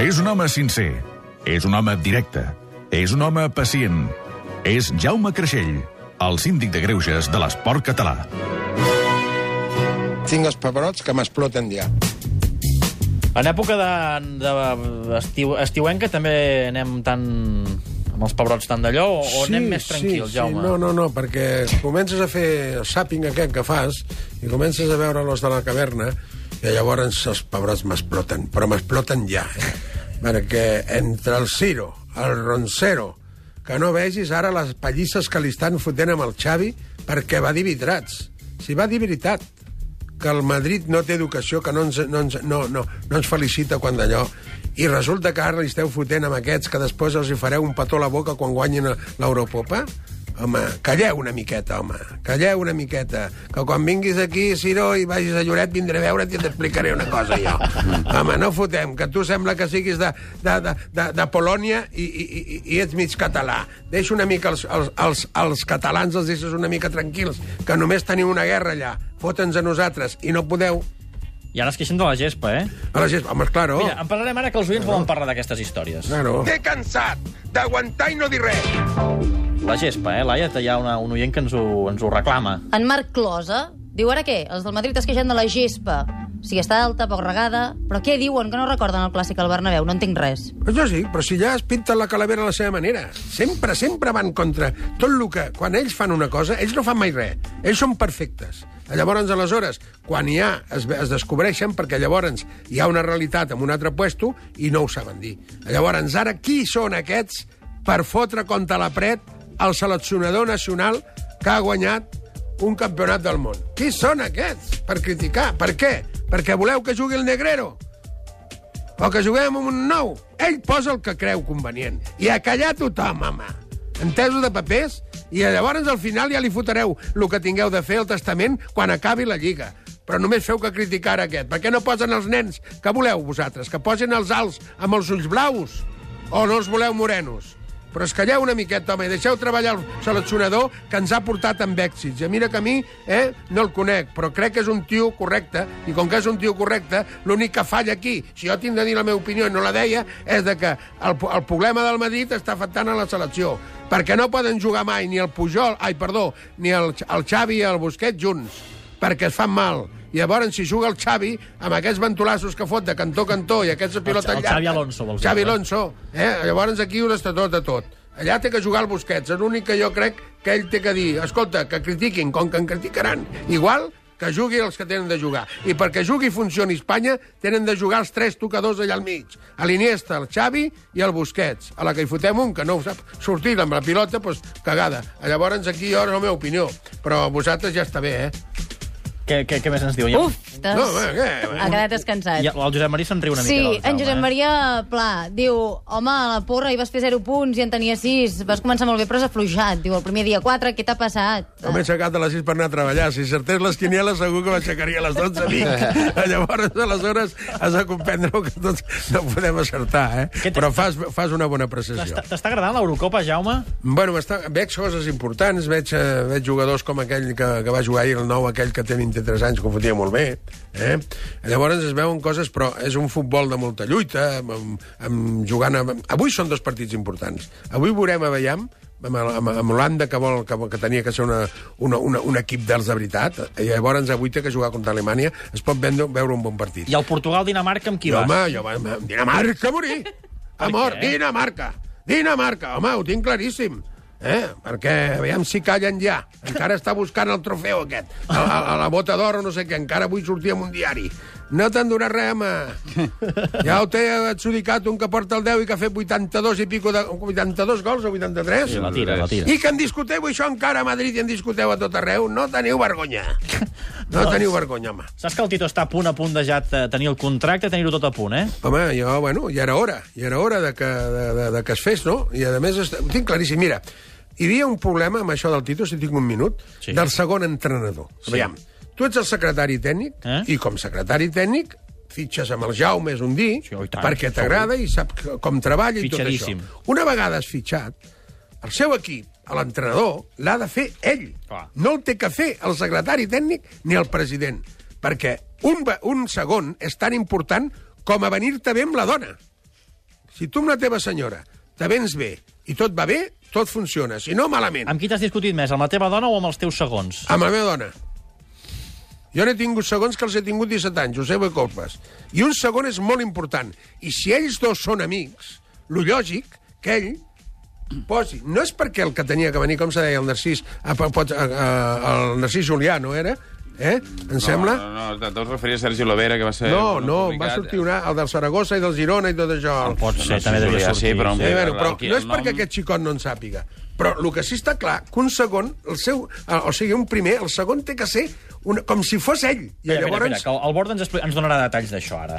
És un home sincer. És un home directe. És un home pacient. És Jaume Creixell, el síndic de greuges de l'esport català. Tinc els pebrots que m'exploten ja. En època de, de estiu, estiuenca també anem tan amb els pebrots tant d'allò o, o anem més tranquils, sí, Jaume? Sí. No, no, no, perquè comences a fer el sàping aquest que fas i comences a veure los de la caverna i llavors els pebrots m'exploten, però m'exploten ja, eh? Perquè entre el Ciro, el Roncero, que no vegis ara les pallisses que li estan fotent amb el Xavi perquè va dir vitrats. Si va dir veritat, que el Madrid no té educació, que no ens, no ens, no, no, no ens felicita quan d'allò, i resulta que ara li esteu fotent amb aquests que després els hi fareu un petó a la boca quan guanyin l'Europopa? Home, calleu una miqueta, home. Calleu una miqueta. Que quan vinguis aquí, Ciro, i vagis a Lloret, vindré a veure't i t'explicaré una cosa, jo. home, no fotem, que tu sembla que siguis de, de, de, de, de Polònia i, i, i, i ets mig català. Deixa una mica els, els, els, els catalans, els deixes una mica tranquils, que només teniu una guerra allà. Fota'ns a nosaltres, i no podeu. I ara es queixen de la gespa, eh? A la gespa, home, claro. Mira, en parlarem ara que els oients volen parlar d'aquestes històries. Claro. T'he cansat d'aguantar i no dir res. La gespa, eh, Laia? Hi ha una, un oient que ens ho, ens ho reclama. En Marc Closa diu ara què? Els del Madrid es queixen de la gespa. O sigui, està alta, poc regada... Però què diuen? Que no recorden el clàssic al Bernabéu? No entenc res. Pues jo sí, però si ja es pinten la calavera a la seva manera. Sempre, sempre van contra tot el que... Quan ells fan una cosa, ells no fan mai res. Ells són perfectes. Llavors, aleshores, quan hi ha, es, es descobreixen, perquè llavors hi ha una realitat en un altre puesto i no ho saben dir. Llavors, ara, qui són aquests per fotre contra la pret el seleccionador nacional que ha guanyat un campionat del món? Qui són aquests per criticar? Per què? Perquè voleu que jugui el Negrero? O que juguem amb un nou? Ell posa el que creu convenient. I a callar tothom, home. Entesos de papers? I llavors al final ja li fotreu el que tingueu de fer el testament quan acabi la Lliga. Però només feu que criticar aquest. Per què no posen els nens? Que voleu vosaltres? Que posin els alts amb els ulls blaus? O no els voleu morenos? Però es calleu una miqueta, home, i deixeu treballar el seleccionador que ens ha portat amb èxits. I mira que a mi eh, no el conec, però crec que és un tio correcte, i com que és un tio correcte, l'únic que falla aquí, si jo tinc de dir la meva opinió i no la deia, és de que el, el problema del Madrid està afectant a la selecció, perquè no poden jugar mai ni el Pujol, ai, perdó, ni el, el Xavi i el Busquets junts, perquè es fan mal. I llavors, si juga el Xavi, amb aquests ventolassos que fot de cantó a cantó i aquests pilota el llarga... Xavi Alonso, vols dir, Xavi eh? Alonso, eh? Llavors aquí ho està tot a tot. Allà té que jugar el Busquets. És l'únic que jo crec que ell té que dir, escolta, que critiquin, com que en criticaran. Igual que jugui els que tenen de jugar. I perquè jugui i funcioni Espanya, tenen de jugar els tres tocadors allà al mig. A l'Iniesta, el Xavi i el Busquets. A la que hi fotem un que no ho sap sortir amb la pilota, doncs cagada. Llavors aquí jo, la meva opinió. Però vosaltres ja està bé, eh? Què, què, què més ens diu? Uf, t'has... No, bé, què? Ha quedat descansat. I el Josep Maria se'n riu una Sí, mica del en Josep eh? Maria Pla diu home, a la porra hi vas fer 0 punts i en tenia 6, vas començar molt bé però has afluixat. Diu, el primer dia 4, què t'ha passat? No m'he aixecat a les 6 per anar a treballar. Si certés les quinieles, segur que m'aixecaria a les 12 nit. Llavors, aleshores, has de comprendre que tots no podem acertar, eh? Però fas, fas una bona precisió. T'està agradant l'Eurocopa, Jaume? Bueno, està, veig coses importants, veig, eh, veig jugadors com aquell que, que va jugar ahir, el nou, aquell que té 23 anys, que ho fotia molt bé. Eh? Llavors es veuen coses, però és un futbol de molta lluita, amb, amb, amb jugant... Amb... Avui són dos partits importants. Avui veurem a Veiem, amb, amb, amb Holanda, que, vol, que, que tenia que ser una, una, una, un equip dels de veritat, i llavors avui té que jugar contra Alemanya, es pot veure, veure un bon partit. I el Portugal-Dinamarca amb qui vas? home, jo, va- amb Dinamarca morir. Amor? Dinamarca. Dinamarca, home, ho tinc claríssim. Eh? Perquè, aviam si callen ja. Encara està buscant el trofeu aquest. A, a, a la bota d'or o no sé què. Encara avui sortir en un diari. No te'n durà res, home. Ja ho té adjudicat un que porta el 10 i que ha fet 82 i pico de... 82 gols o 83? Sí, la tira, la tira. I que en discuteu això encara a Madrid i en discuteu a tot arreu. No teniu vergonya. No teniu vergonya, home. Saps que el Tito està a punt a punt de ja te- tenir el contracte, tenir-ho tot a punt, eh? Home, jo, bueno, ja era hora. Ja era hora de que, de, de, de que es fes, no? I, a més, est- ho tinc claríssim. Mira, hi havia un problema amb això del Tito, si tinc un minut, Sí. del segon entrenador. Sí. Aviam, tu ets el secretari tècnic, Eh? i com secretari tècnic fitxes amb el Jaume, és un dir, Sí, oh, tant. perquè t'agrada i sap com treballa i tot això. Una vegada has fitxat, el seu equip, l'entrenador, l'ha de fer ell. Clar. No el té que fer el secretari tècnic ni el president. Perquè un, un segon és tan important com a venir-te bé amb la dona. Si tu amb la teva senyora te vens bé i tot va bé, tot funciona. Si no, malament. Amb qui t'has discutit més, amb la teva dona o amb els teus segons? Amb la meva dona. Jo n'he tingut segons que els he tingut 17 anys, Josep Colpes. I un segon és molt important. I si ells dos són amics, lo lògic que ell posi... No és perquè el que tenia que venir, com se deia el Narcís, a, a, a, a, el Narcís Julià, no era? Eh? Em sembla? No, no, no, te referies a Sergi Lovera, que va ser... No, no, publicat. va sortir una, el del Saragossa i del Girona i tot això. Pot ser, No també devia sortir. sí, però Sí, Bé, bueno, però el- no és el perquè nom- aquest xicot no en sàpiga. Però el que sí està clar, que un segon, el seu, eh, o sigui, un primer, el segon té que ser una, com si fos ell. I espera, llavors... espera, que el Borda ens, ens donarà detalls d'això ara.